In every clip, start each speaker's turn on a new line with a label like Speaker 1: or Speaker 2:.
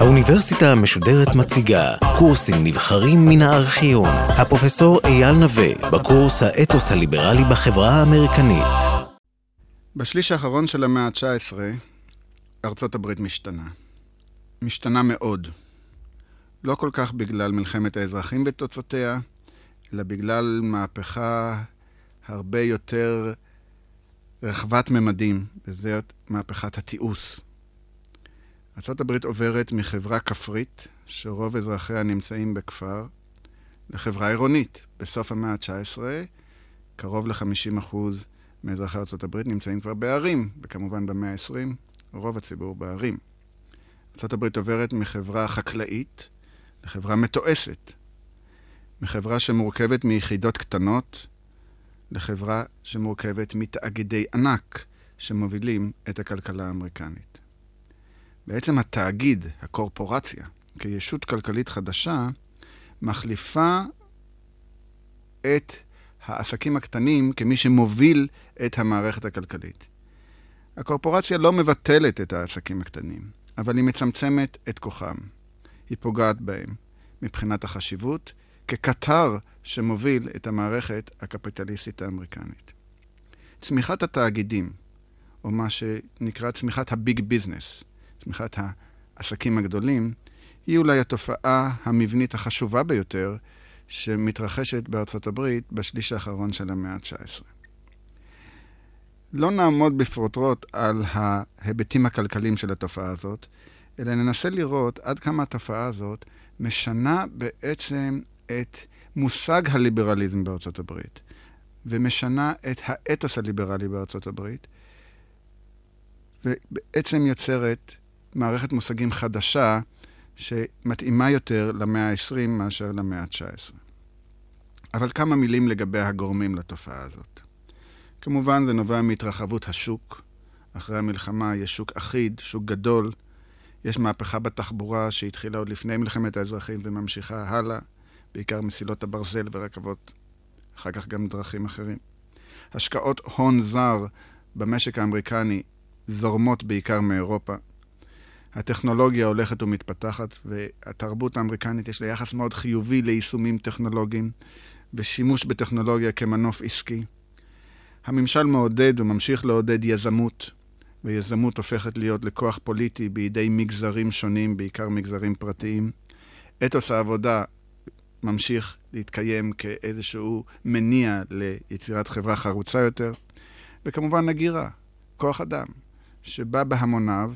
Speaker 1: האוניברסיטה המשודרת מציגה קורסים נבחרים מן הארכיון. הפרופסור אייל נווה, בקורס האתוס הליברלי בחברה האמריקנית.
Speaker 2: בשליש האחרון של המאה ה-19, ארצות הברית משתנה. משתנה מאוד. לא כל כך בגלל מלחמת האזרחים ותוצאותיה, אלא בגלל מהפכה הרבה יותר רחבת ממדים, וזאת מהפכת התיעוש. ארה"ב עוברת מחברה כפרית, שרוב אזרחיה נמצאים בכפר, לחברה עירונית. בסוף המאה ה-19, קרוב ל-50% מאזרחי ארה"ב נמצאים כבר בערים, וכמובן במאה ה-20, רוב הציבור בערים. ארה"ב עוברת מחברה חקלאית לחברה מתועשת, מחברה שמורכבת מיחידות קטנות לחברה שמורכבת מתאגידי ענק שמובילים את הכלכלה האמריקנית. בעצם התאגיד, הקורפורציה, כישות כלכלית חדשה, מחליפה את העסקים הקטנים כמי שמוביל את המערכת הכלכלית. הקורפורציה לא מבטלת את העסקים הקטנים, אבל היא מצמצמת את כוחם. היא פוגעת בהם מבחינת החשיבות כקטר שמוביל את המערכת הקפיטליסטית האמריקנית. צמיחת התאגידים, או מה שנקרא צמיחת הביג ביזנס, צמיחת העסקים הגדולים, היא אולי התופעה המבנית החשובה ביותר שמתרחשת בארצות הברית בשליש האחרון של המאה ה-19. לא נעמוד בפרוטרוט על ההיבטים הכלכליים של התופעה הזאת, אלא ננסה לראות עד כמה התופעה הזאת משנה בעצם את מושג הליברליזם בארצות הברית, ומשנה את האתוס הליברלי בארצות הברית, ובעצם יוצרת מערכת מושגים חדשה שמתאימה יותר למאה ה-20 מאשר למאה ה-19. אבל כמה מילים לגבי הגורמים לתופעה הזאת. כמובן, זה נובע מהתרחבות השוק. אחרי המלחמה יש שוק אחיד, שוק גדול. יש מהפכה בתחבורה שהתחילה עוד לפני מלחמת האזרחים וממשיכה הלאה, בעיקר מסילות הברזל ורכבות, אחר כך גם דרכים אחרים. השקעות הון זר במשק האמריקני זורמות בעיקר מאירופה. הטכנולוגיה הולכת ומתפתחת, והתרבות האמריקנית יש לה יחס מאוד חיובי ליישומים טכנולוגיים ושימוש בטכנולוגיה כמנוף עסקי. הממשל מעודד וממשיך לעודד יזמות, ויזמות הופכת להיות לכוח פוליטי בידי מגזרים שונים, בעיקר מגזרים פרטיים. אתוס העבודה ממשיך להתקיים כאיזשהו מניע ליצירת חברה חרוצה יותר, וכמובן הגירה, כוח אדם, שבא בהמוניו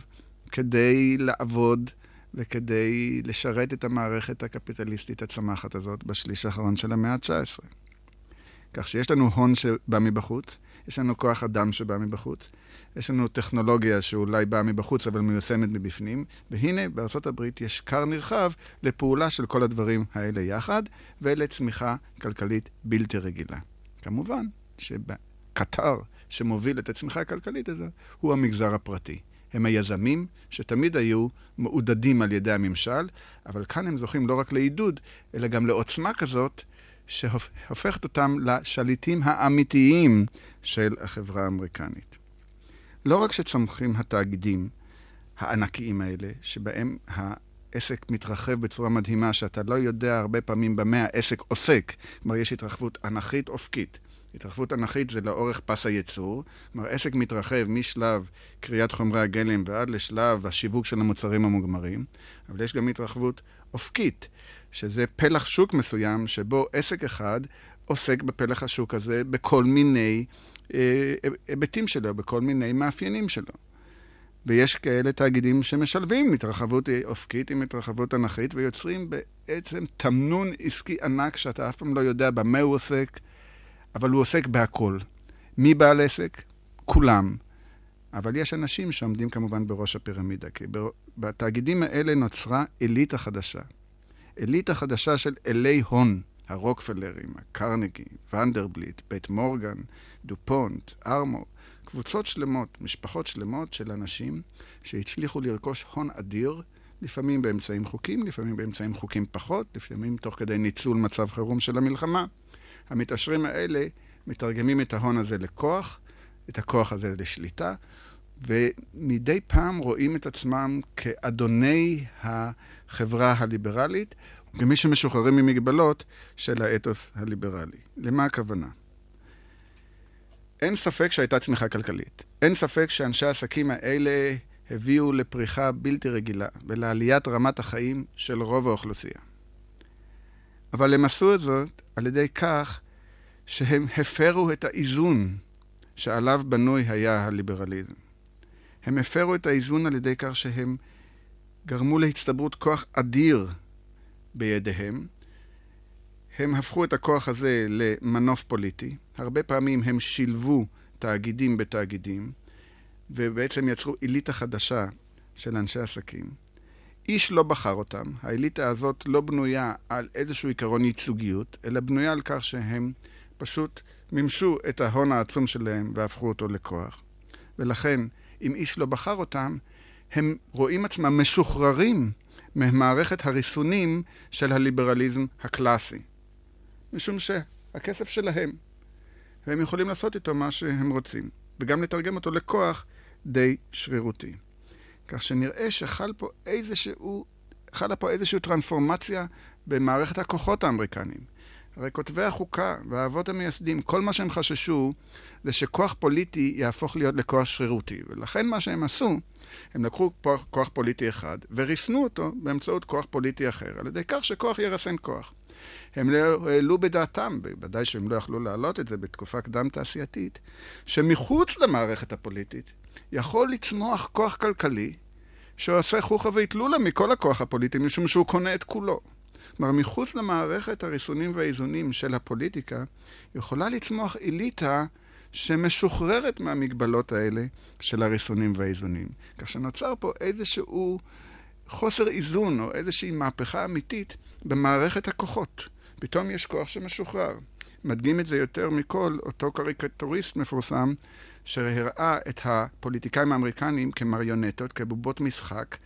Speaker 2: כדי לעבוד וכדי לשרת את המערכת הקפיטליסטית הצמחת הזאת בשליש האחרון של המאה ה-19. כך שיש לנו הון שבא מבחוץ, יש לנו כוח אדם שבא מבחוץ, יש לנו טכנולוגיה שאולי באה מבחוץ אבל מיושמת מבפנים, והנה בארצות הברית יש כר נרחב לפעולה של כל הדברים האלה יחד, ולצמיחה כלכלית בלתי רגילה. כמובן שבקטר שמוביל את הצמיחה הכלכלית הזאת הוא המגזר הפרטי. הם היזמים שתמיד היו מעודדים על ידי הממשל, אבל כאן הם זוכים לא רק לעידוד, אלא גם לעוצמה כזאת שהופכת אותם לשליטים האמיתיים של החברה האמריקנית. לא רק שצומחים התאגידים הענקיים האלה, שבהם העסק מתרחב בצורה מדהימה, שאתה לא יודע הרבה פעמים במה העסק עוסק, כלומר יש התרחבות אנכית אופקית. התרחבות אנכית זה לאורך פס הייצור, כלומר עסק מתרחב משלב קריאת חומרי הגלם ועד לשלב השיווק של המוצרים המוגמרים, אבל יש גם התרחבות אופקית, שזה פלח שוק מסוים שבו עסק אחד עוסק בפלח השוק הזה בכל מיני אה, היבטים שלו, בכל מיני מאפיינים שלו. ויש כאלה תאגידים שמשלבים התרחבות אופקית עם התרחבות אנכית ויוצרים בעצם תמנון עסקי ענק שאתה אף פעם לא יודע במה הוא עוסק, אבל הוא עוסק בהכל. מי בעל עסק? כולם. אבל יש אנשים שעומדים כמובן בראש הפירמידה, כי בתאגידים האלה נוצרה אליטה חדשה. אליטה חדשה של אלי הון, הרוקפלרים, הקרנגי, ונדרבליט, בית מורגן, דופונט, ארמו, קבוצות שלמות, משפחות שלמות של אנשים שהצליחו לרכוש הון אדיר, לפעמים באמצעים חוקים, לפעמים באמצעים חוקים פחות, לפעמים תוך כדי ניצול מצב חירום של המלחמה. המתעשרים האלה מתרגמים את ההון הזה לכוח, את הכוח הזה לשליטה, ומדי פעם רואים את עצמם כאדוני החברה הליברלית, כמי שמשוחררים ממגבלות של האתוס הליברלי. למה הכוונה? אין ספק שהייתה צמיחה כלכלית. אין ספק שאנשי העסקים האלה הביאו לפריחה בלתי רגילה ולעליית רמת החיים של רוב האוכלוסייה. אבל הם עשו את זאת על ידי כך שהם הפרו את האיזון שעליו בנוי היה הליברליזם. הם הפרו את האיזון על ידי כך שהם גרמו להצטברות כוח אדיר בידיהם. הם הפכו את הכוח הזה למנוף פוליטי. הרבה פעמים הם שילבו תאגידים בתאגידים, ובעצם יצרו אליטה חדשה של אנשי עסקים. איש לא בחר אותם. האליטה הזאת לא בנויה על איזשהו עיקרון ייצוגיות, אלא בנויה על כך שהם פשוט מימשו את ההון העצום שלהם והפכו אותו לכוח. ולכן, אם איש לא בחר אותם, הם רואים עצמם משוחררים ממערכת הריסונים של הליברליזם הקלאסי. משום שהכסף שלהם, והם יכולים לעשות איתו מה שהם רוצים, וגם לתרגם אותו לכוח די שרירותי. כך שנראה שחל פה איזשהו, חלה פה איזושהי טרנספורמציה במערכת הכוחות האמריקניים. הרי כותבי החוקה והאבות המייסדים, כל מה שהם חששו זה שכוח פוליטי יהפוך להיות לכוח שרירותי. ולכן מה שהם עשו, הם לקחו כוח, פוליטי אחד וריסנו אותו באמצעות כוח פוליטי אחר, על ידי כך שכוח ירסן כוח. הם לא העלו בדעתם, בוודאי שהם לא יכלו להעלות את זה בתקופה קדם תעשייתית, שמחוץ למערכת הפוליטית יכול לצמוח כוח כלכלי שעושה חוכא ואטלולא מכל הכוח הפוליטי, משום שהוא קונה את כולו. כלומר, מחוץ למערכת הריסונים והאיזונים של הפוליטיקה, יכולה לצמוח אליטה שמשוחררת מהמגבלות האלה של הריסונים והאיזונים. כך שנוצר פה איזשהו חוסר איזון או איזושהי מהפכה אמיתית במערכת הכוחות. פתאום יש כוח שמשוחרר. מדגים את זה יותר מכל אותו קריקטוריסט מפורסם שהראה את הפוליטיקאים האמריקנים כמריונטות, כבובות משחק,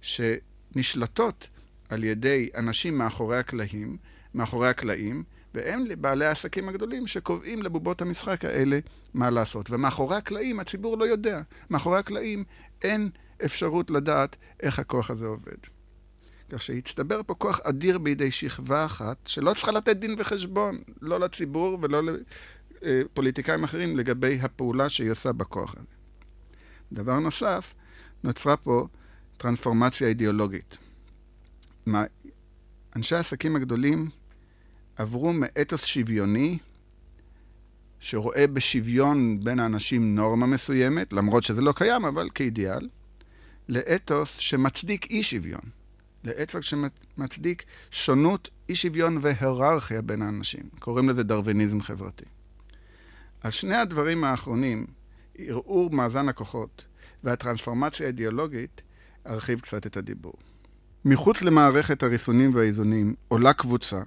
Speaker 2: שנשלטות על ידי אנשים מאחורי הקלעים, מאחורי הקלעים, והם בעלי העסקים הגדולים שקובעים לבובות המשחק האלה מה לעשות. ומאחורי הקלעים הציבור לא יודע. מאחורי הקלעים אין אפשרות לדעת איך הכוח הזה עובד. כך שהצטבר פה כוח אדיר בידי שכבה אחת, שלא צריכה לתת דין וחשבון, לא לציבור ולא לפוליטיקאים אחרים, לגבי הפעולה שהיא עושה בכוח הזה. דבר נוסף, נוצרה פה טרנספורמציה אידיאולוגית. מה, אנשי העסקים הגדולים עברו מאתוס שוויוני, שרואה בשוויון בין האנשים נורמה מסוימת, למרות שזה לא קיים, אבל כאידיאל, לאתוס שמצדיק אי שוויון. לאתוס שמצדיק שונות, אי שוויון והיררכיה בין האנשים. קוראים לזה דרוויניזם חברתי. על שני הדברים האחרונים, ערעור מאזן הכוחות והטרנספורמציה האידיאולוגית, ארחיב קצת את הדיבור. מחוץ למערכת הריסונים והאיזונים עולה קבוצה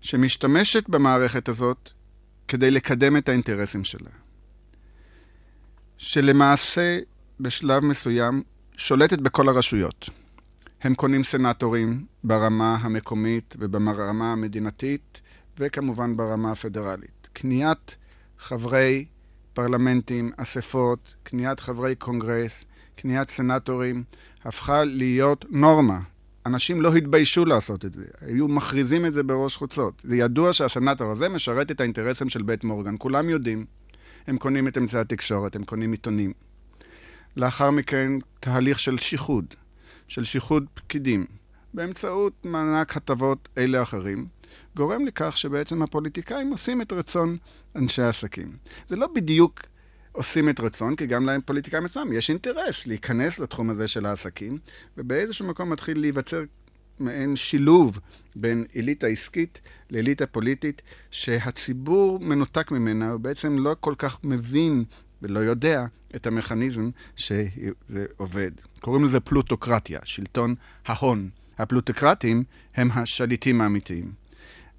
Speaker 2: שמשתמשת במערכת הזאת כדי לקדם את האינטרסים שלה. שלמעשה בשלב מסוים שולטת בכל הרשויות. הם קונים סנטורים ברמה המקומית וברמה המדינתית וכמובן ברמה הפדרלית. קניית חברי פרלמנטים, אספות, קניית חברי קונגרס, קניית סנטורים, הפכה להיות נורמה. אנשים לא התביישו לעשות את זה, היו מכריזים את זה בראש חוצות. זה ידוע שהסנטור הזה משרת את האינטרסים של בית מורגן, כולם יודעים. הם קונים את אמצעי התקשורת, הם קונים עיתונים. לאחר מכן, תהליך של שיחוד, של שיחוד פקידים, באמצעות מענק הטבות אלה אחרים, גורם לכך שבעצם הפוליטיקאים עושים את רצון אנשי העסקים. זה לא בדיוק עושים את רצון, כי גם להם פוליטיקאים עצמם יש אינטרס להיכנס לתחום הזה של העסקים, ובאיזשהו מקום מתחיל להיווצר מעין שילוב בין אליטה עסקית לאליטה פוליטית, שהציבור מנותק ממנה, הוא בעצם לא כל כך מבין ולא יודע את המכניזם שזה עובד. קוראים לזה פלוטוקרטיה, שלטון ההון. הפלוטוקרטים הם השליטים האמיתיים.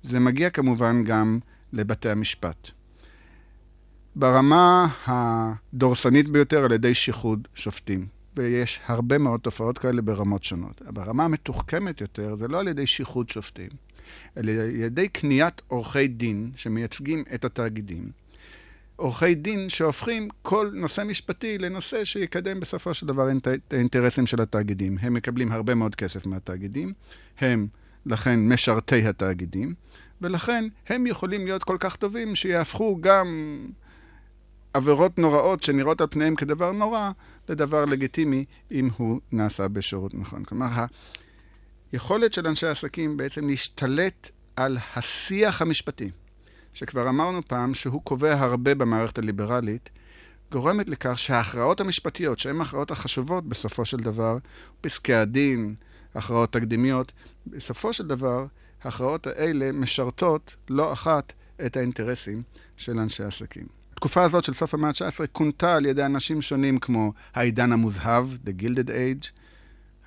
Speaker 2: זה מגיע כמובן גם לבתי המשפט. ברמה הדורסנית ביותר על ידי שיחוד שופטים. ויש הרבה מאוד תופעות כאלה ברמות שונות. ברמה המתוחכמת יותר, זה לא על ידי שיחוד שופטים, אלא על ידי קניית עורכי דין שמייצגים את התאגידים. עורכי דין שהופכים כל נושא משפטי לנושא שיקדם בסופו של דבר את האינטרסים של התאגידים. הם מקבלים הרבה מאוד כסף מהתאגידים, הם לכן משרתי התאגידים, ולכן הם יכולים להיות כל כך טובים שיהפכו גם עבירות נוראות שנראות על פניהם כדבר נורא, לדבר לגיטימי אם הוא נעשה בשירות נכון. כלומר, היכולת של אנשי עסקים בעצם להשתלט על השיח המשפטי, שכבר אמרנו פעם שהוא קובע הרבה במערכת הליברלית, גורמת לכך שההכרעות המשפטיות, שהן ההכרעות החשובות בסופו של דבר, פסקי הדין, הכרעות תקדימיות, בסופו של דבר, ההכרעות האלה משרתות לא אחת את האינטרסים של אנשי עסקים. התקופה הזאת של סוף המאה ה-19 כונתה על ידי אנשים שונים כמו העידן המוזהב, The Gilded Age,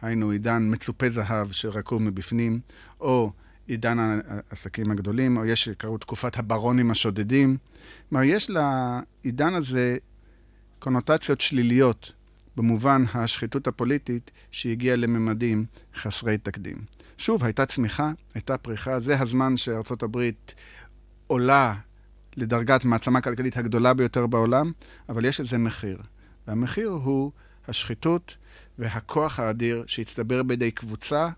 Speaker 2: היינו עידן מצופה זהב שרקוב מבפנים, או עידן העסקים הגדולים, או יש שקראו תקופת הברונים השודדים. כלומר, יש לעידן הזה קונוטציות שליליות במובן השחיתות הפוליטית שהגיעה לממדים חסרי תקדים. שוב, הייתה צמיחה, הייתה פריחה, זה הזמן שארצות הברית עולה לדרגת מעצמה כלכלית הגדולה ביותר בעולם, אבל יש לזה מחיר. והמחיר הוא השחיתות והכוח האדיר שהצטבר בידי קבוצה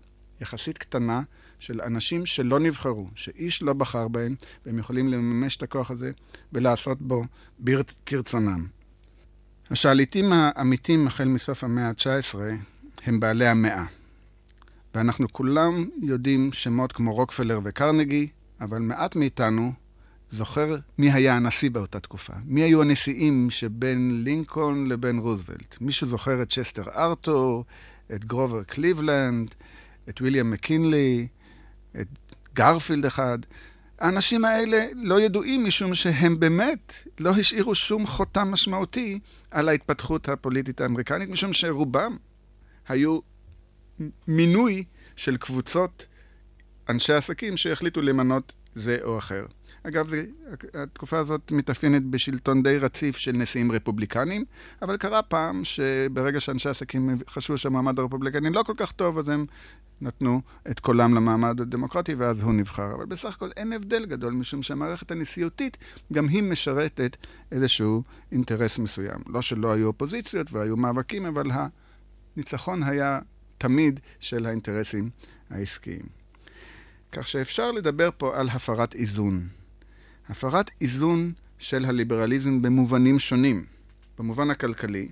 Speaker 2: יחסית קטנה של אנשים שלא נבחרו, שאיש לא בחר בהם, והם יכולים לממש את הכוח הזה ולעשות בו כרצונם. השליטים האמיתים החל מסוף המאה ה-19 הם בעלי המאה. ואנחנו כולם יודעים שמות כמו רוקפלר וקרנגי, אבל מעט מאיתנו זוכר מי היה הנשיא באותה תקופה. מי היו הנשיאים שבין לינקולן לבין רוזוולט. מישהו זוכר את צ'סטר ארתור, את גרובר קליבלנד, את ויליאם מקינלי, את גרפילד אחד. האנשים האלה לא ידועים משום שהם באמת לא השאירו שום חותם משמעותי על ההתפתחות הפוליטית האמריקנית, משום שרובם היו מינוי של קבוצות אנשי עסקים שהחליטו למנות זה או אחר. אגב, זה, התקופה הזאת מתאפיינת בשלטון די רציף של נשיאים רפובליקנים, אבל קרה פעם שברגע שאנשי עסקים חשבו שהמעמד הרפובליקני לא כל כך טוב, אז הם נתנו את קולם למעמד הדמוקרטי, ואז הוא נבחר. אבל בסך הכל אין הבדל גדול, משום שהמערכת הנשיאותית, גם היא משרתת איזשהו אינטרס מסוים. לא שלא היו אופוזיציות והיו מאבקים, אבל הניצחון היה תמיד של האינטרסים העסקיים. כך שאפשר לדבר פה על הפרת איזון. הפרת איזון של הליברליזם במובנים שונים. במובן הכלכלי,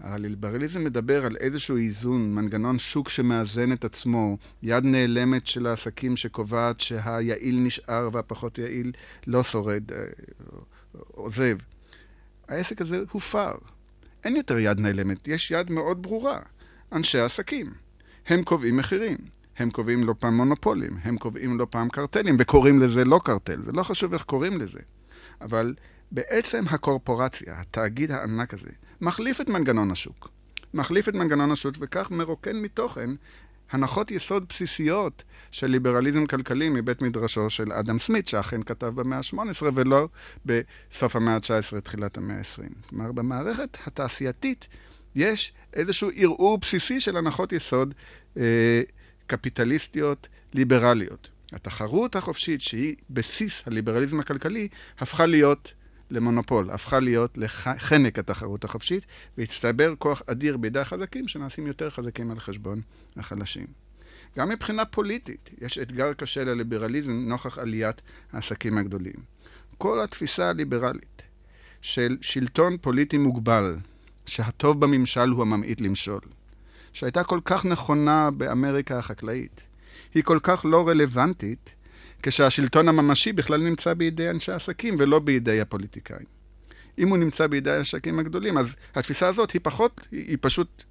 Speaker 2: הליברליזם מדבר על איזשהו איזון, מנגנון שוק שמאזן את עצמו, יד נעלמת של העסקים שקובעת שהיעיל נשאר והפחות יעיל לא שורד, אה, עוזב. העסק הזה הופר. אין יותר יד נעלמת, יש יד מאוד ברורה. אנשי עסקים. הם קובעים מחירים. הם קובעים לא פעם מונופולים, הם קובעים לא פעם קרטלים, וקוראים לזה לא קרטל, זה לא חשוב איך קוראים לזה. אבל בעצם הקורפורציה, התאגיד הענק הזה, מחליף את מנגנון השוק. מחליף את מנגנון השוק, וכך מרוקן מתוכן הנחות יסוד בסיסיות של ליברליזם כלכלי מבית מדרשו של אדם סמית, שאכן כתב במאה ה-18 ולא בסוף המאה ה-19, תחילת המאה ה-20. כלומר, במערכת התעשייתית יש איזשהו ערעור בסיסי של הנחות יסוד אה, קפיטליסטיות ליברליות. התחרות החופשית, שהיא בסיס הליברליזם הכלכלי, הפכה להיות למונופול, הפכה להיות לחנק התחרות החופשית, והצטבר כוח אדיר בידי החזקים שנעשים יותר חזקים על חשבון החלשים. גם מבחינה פוליטית יש אתגר קשה לליברליזם נוכח עליית העסקים הגדולים. כל התפיסה הליברלית של שלטון פוליטי מוגבל, שהטוב בממשל הוא הממעיט למשול, שהייתה כל כך נכונה באמריקה החקלאית, היא כל כך לא רלוונטית כשהשלטון הממשי בכלל נמצא בידי אנשי עסקים ולא בידי הפוליטיקאים. אם הוא נמצא בידי העסקים הגדולים, אז התפיסה הזאת היא פחות, היא פשוט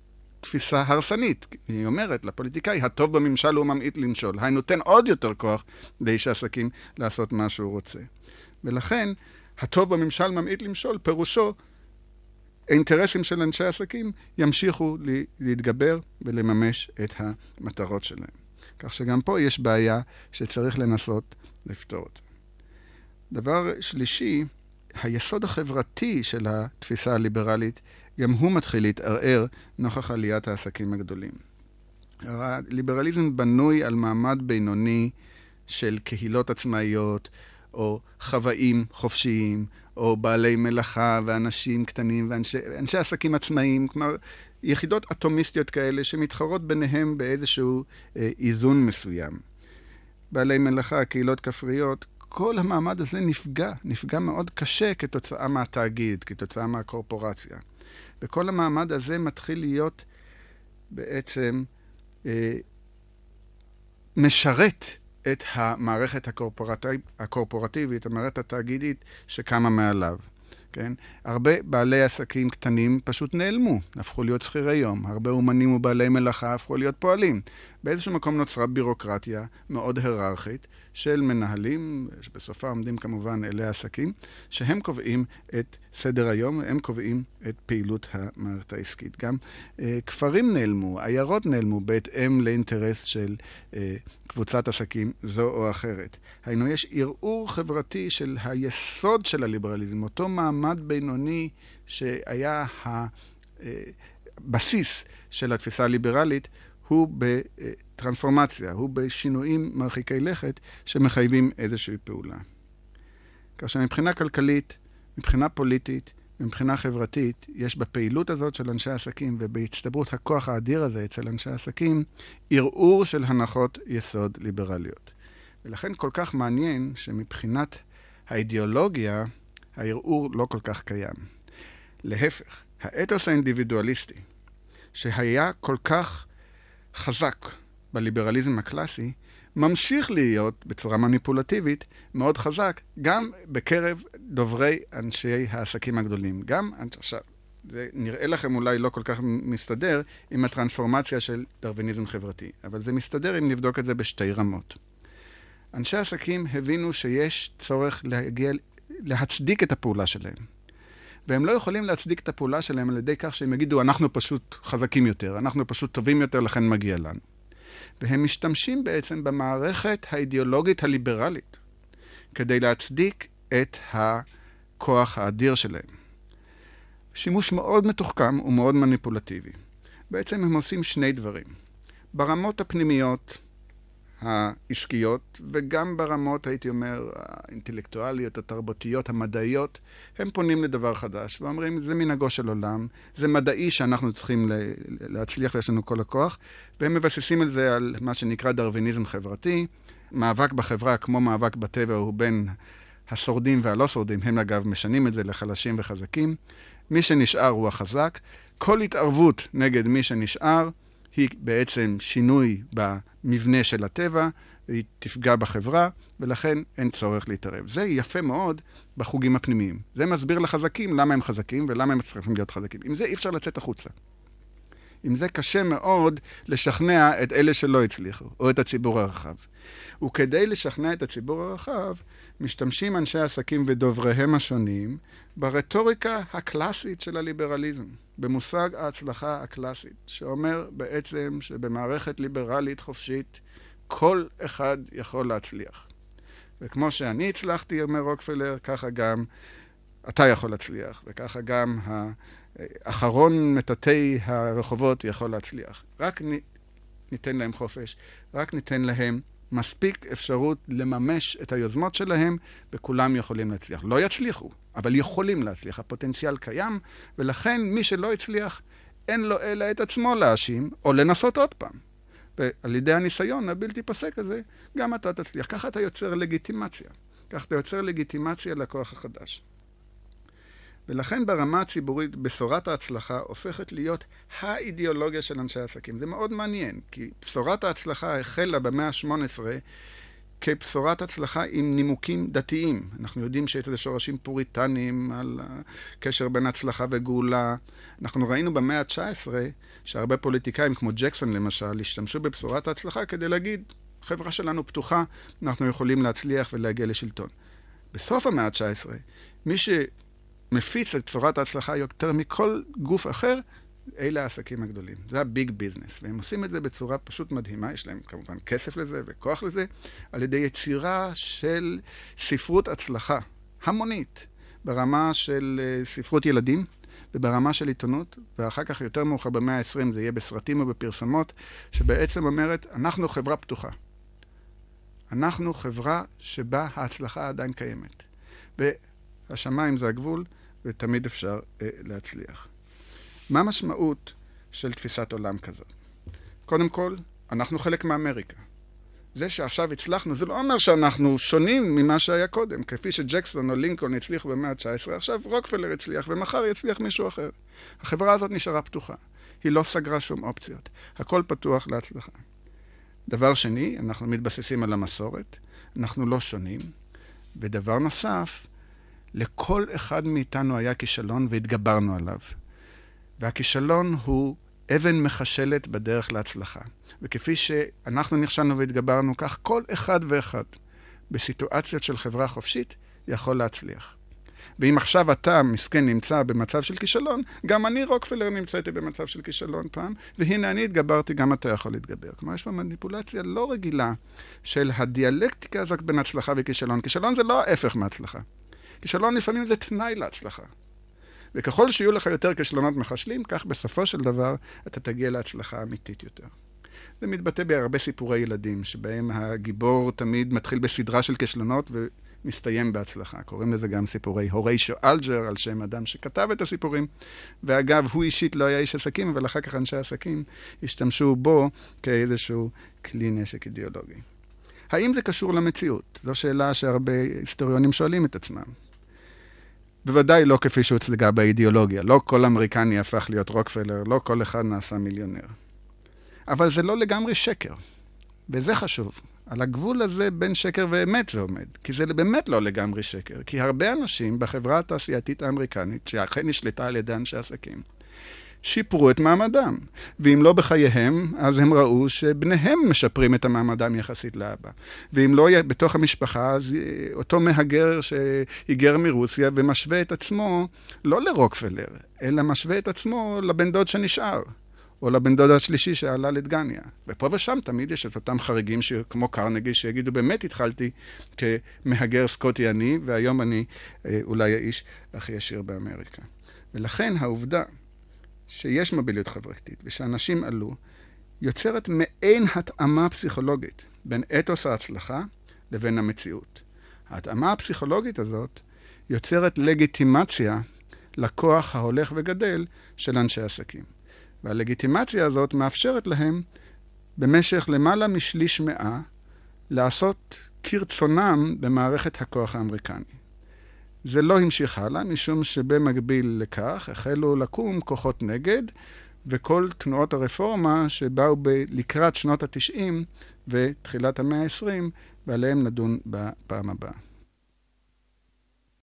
Speaker 2: תפיסה הרסנית. היא אומרת לפוליטיקאי, הטוב בממשל הוא ממעיט למשול. היינו נותן עוד יותר כוח לאיש העסקים לעשות מה שהוא רוצה. ולכן, הטוב בממשל ממעיט למשול, פירושו האינטרסים של אנשי עסקים ימשיכו להתגבר ולממש את המטרות שלהם. כך שגם פה יש בעיה שצריך לנסות לפתור אותה. דבר שלישי, היסוד החברתי של התפיסה הליברלית, גם הוא מתחיל להתערער נוכח עליית העסקים הגדולים. הליברליזם בנוי על מעמד בינוני של קהילות עצמאיות, או חוואים חופשיים, או בעלי מלאכה ואנשים קטנים ואנשי עסקים עצמאיים, כלומר, יחידות אטומיסטיות כאלה שמתחרות ביניהם באיזשהו אה, איזון מסוים. בעלי מלאכה, קהילות כפריות, כל המעמד הזה נפגע, נפגע מאוד קשה כתוצאה מהתאגיד, כתוצאה מהקורפורציה. וכל המעמד הזה מתחיל להיות בעצם אה, משרת את המערכת הקורפורטיב, הקורפורטיבית, המערכת התאגידית שקמה מעליו. כן? הרבה בעלי עסקים קטנים פשוט נעלמו, הפכו להיות שכירי יום. הרבה אומנים ובעלי מלאכה הפכו להיות פועלים. באיזשהו מקום נוצרה בירוקרטיה מאוד היררכית של מנהלים, שבסופה עומדים כמובן אלי העסקים, שהם קובעים את סדר היום, הם קובעים את פעילות המערכת העסקית. גם אה, כפרים נעלמו, עיירות נעלמו, בהתאם לאינטרס של אה, קבוצת עסקים זו או אחרת. היינו, יש ערעור חברתי של היסוד של הליברליזם, אותו מעמד בינוני שהיה הבסיס אה, של התפיסה הליברלית, הוא בטרנספורמציה, הוא בשינויים מרחיקי לכת שמחייבים איזושהי פעולה. כאשר מבחינה כלכלית, מבחינה פוליטית, מבחינה חברתית, יש בפעילות הזאת של אנשי עסקים ובהצטברות הכוח האדיר הזה אצל אנשי עסקים, ערעור של הנחות יסוד ליברליות. ולכן כל כך מעניין שמבחינת האידיאולוגיה, הערעור לא כל כך קיים. להפך, האתוס האינדיבידואליסטי, שהיה כל כך חזק בליברליזם הקלאסי, ממשיך להיות בצורה מניפולטיבית מאוד חזק, גם בקרב דוברי אנשי העסקים הגדולים. גם, עכשיו, זה נראה לכם אולי לא כל כך מסתדר עם הטרנספורמציה של דרוויניזם חברתי, אבל זה מסתדר אם נבדוק את זה בשתי רמות. אנשי עסקים הבינו שיש צורך להגיע, להצדיק את הפעולה שלהם. והם לא יכולים להצדיק את הפעולה שלהם על ידי כך שהם יגידו, אנחנו פשוט חזקים יותר, אנחנו פשוט טובים יותר, לכן מגיע לנו. והם משתמשים בעצם במערכת האידיאולוגית הליברלית כדי להצדיק את הכוח האדיר שלהם. שימוש מאוד מתוחכם ומאוד מניפולטיבי. בעצם הם עושים שני דברים. ברמות הפנימיות, העסקיות, וגם ברמות, הייתי אומר, האינטלקטואליות, התרבותיות, המדעיות, הם פונים לדבר חדש ואומרים, זה מנהגו של עולם, זה מדעי שאנחנו צריכים להצליח ויש לנו כל הכוח, והם מבססים את זה על מה שנקרא דרוויניזם חברתי. מאבק בחברה, כמו מאבק בטבע, הוא בין השורדים והלא שורדים, הם אגב משנים את זה לחלשים וחזקים. מי שנשאר הוא החזק. כל התערבות נגד מי שנשאר היא בעצם שינוי במבנה של הטבע, היא תפגע בחברה, ולכן אין צורך להתערב. זה יפה מאוד בחוגים הפנימיים. זה מסביר לחזקים למה הם חזקים ולמה הם צריכים להיות חזקים. עם זה אי אפשר לצאת החוצה. עם זה קשה מאוד לשכנע את אלה שלא הצליחו, או את הציבור הרחב. וכדי לשכנע את הציבור הרחב, משתמשים אנשי עסקים ודובריהם השונים ברטוריקה הקלאסית של הליברליזם, במושג ההצלחה הקלאסית, שאומר בעצם שבמערכת ליברלית חופשית כל אחד יכול להצליח. וכמו שאני הצלחתי, אומר רוקפלר, ככה גם אתה יכול להצליח, וככה גם האחרון מטאטאי הרחובות יכול להצליח. רק ניתן להם חופש, רק ניתן להם מספיק אפשרות לממש את היוזמות שלהם, וכולם יכולים להצליח. לא יצליחו, אבל יכולים להצליח. הפוטנציאל קיים, ולכן מי שלא הצליח, אין לו אלא את עצמו להאשים, או לנסות עוד פעם. ועל ידי הניסיון הבלתי פוסק הזה, גם אתה תצליח. ככה אתה יוצר לגיטימציה. ככה אתה יוצר לגיטימציה לכוח החדש. ולכן ברמה הציבורית, בשורת ההצלחה הופכת להיות האידיאולוגיה של אנשי העסקים. זה מאוד מעניין, כי בשורת ההצלחה החלה במאה ה-18 כבשורת הצלחה עם נימוקים דתיים. אנחנו יודעים שיש לזה שורשים פוריטניים על הקשר בין הצלחה וגאולה. אנחנו ראינו במאה ה-19 שהרבה פוליטיקאים, כמו ג'קסון למשל, השתמשו בבשורת ההצלחה כדי להגיד, החברה שלנו פתוחה, אנחנו יכולים להצליח ולהגיע לשלטון. בסוף המאה ה-19, מי ש... מפיץ את בשורת ההצלחה יותר מכל גוף אחר, אלה העסקים הגדולים. זה הביג ביזנס. והם עושים את זה בצורה פשוט מדהימה, יש להם כמובן כסף לזה וכוח לזה, על ידי יצירה של ספרות הצלחה המונית, ברמה של אה, ספרות ילדים וברמה של עיתונות, ואחר כך יותר מאוחר במאה ה-20 זה יהיה בסרטים ובפרסמות, שבעצם אומרת, אנחנו חברה פתוחה. אנחנו חברה שבה ההצלחה עדיין קיימת. והשמיים זה הגבול, ותמיד אפשר אה, להצליח. מה המשמעות של תפיסת עולם כזאת? קודם כל, אנחנו חלק מאמריקה. זה שעכשיו הצלחנו, זה לא אומר שאנחנו שונים ממה שהיה קודם. כפי שג'קסון או לינקולן הצליחו במאה ה-19, עכשיו רוקפלר הצליח, ומחר יצליח מישהו אחר. החברה הזאת נשארה פתוחה. היא לא סגרה שום אופציות. הכל פתוח להצלחה. דבר שני, אנחנו מתבססים על המסורת, אנחנו לא שונים. ודבר נוסף, לכל אחד מאיתנו היה כישלון והתגברנו עליו. והכישלון הוא אבן מחשלת בדרך להצלחה. וכפי שאנחנו נכשלנו והתגברנו, כך כל אחד ואחד בסיטואציות של חברה חופשית יכול להצליח. ואם עכשיו אתה, מסכן, נמצא במצב של כישלון, גם אני, רוקפלר, נמצאתי במצב של כישלון פעם, והנה אני התגברתי, גם אתה יכול להתגבר. כלומר, יש פה מניפולציה לא רגילה של הדיאלקטיקה הזאת בין הצלחה וכישלון. כישלון זה לא ההפך מהצלחה. כישלון לפעמים זה תנאי להצלחה. וככל שיהיו לך יותר כישלונות מחשלים, כך בסופו של דבר אתה תגיע להצלחה אמיתית יותר. זה מתבטא בהרבה סיפורי ילדים, שבהם הגיבור תמיד מתחיל בסדרה של כישלונות ומסתיים בהצלחה. קוראים לזה גם סיפורי הוריישו אלג'ר, על שם אדם שכתב את הסיפורים. ואגב, הוא אישית לא היה איש עסקים, אבל אחר כך אנשי עסקים השתמשו בו כאיזשהו כלי נשק אידיאולוגי. האם זה קשור למציאות? זו שאלה שהרבה היסטוריונים שואלים את עצמם. בוודאי לא כפי שהוצגה באידיאולוגיה. לא כל אמריקני הפך להיות רוקפלר, לא כל אחד נעשה מיליונר. אבל זה לא לגמרי שקר, וזה חשוב. על הגבול הזה בין שקר ואמת זה עומד, כי זה באמת לא לגמרי שקר. כי הרבה אנשים בחברה התעשייתית האמריקנית, שאכן נשלטה על ידי אנשי עסקים, שיפרו את מעמדם. ואם לא בחייהם, אז הם ראו שבניהם משפרים את המעמדם יחסית לאבא. ואם לא בתוך המשפחה, אז אותו מהגר שהיגר מרוסיה ומשווה את עצמו לא לרוקפלר, אלא משווה את עצמו לבן דוד שנשאר. או לבן דוד השלישי שעלה לדגניה. ופה ושם תמיד יש את אותם חריגים כמו קרנגי, שיגידו, באמת התחלתי כמהגר סקוטי עני, והיום אני אה, אולי האיש הכי עשיר באמריקה. ולכן העובדה שיש מוביליות חברתית ושאנשים עלו, יוצרת מעין התאמה פסיכולוגית בין אתוס ההצלחה לבין המציאות. ההתאמה הפסיכולוגית הזאת יוצרת לגיטימציה לכוח ההולך וגדל של אנשי עסקים. והלגיטימציה הזאת מאפשרת להם במשך למעלה משליש מאה לעשות כרצונם במערכת הכוח האמריקני. זה לא המשיך הלאה, משום שבמקביל לכך החלו לקום כוחות נגד, וכל תנועות הרפורמה שבאו ב- לקראת שנות התשעים ותחילת המאה העשרים, ועליהם נדון בפעם הבאה.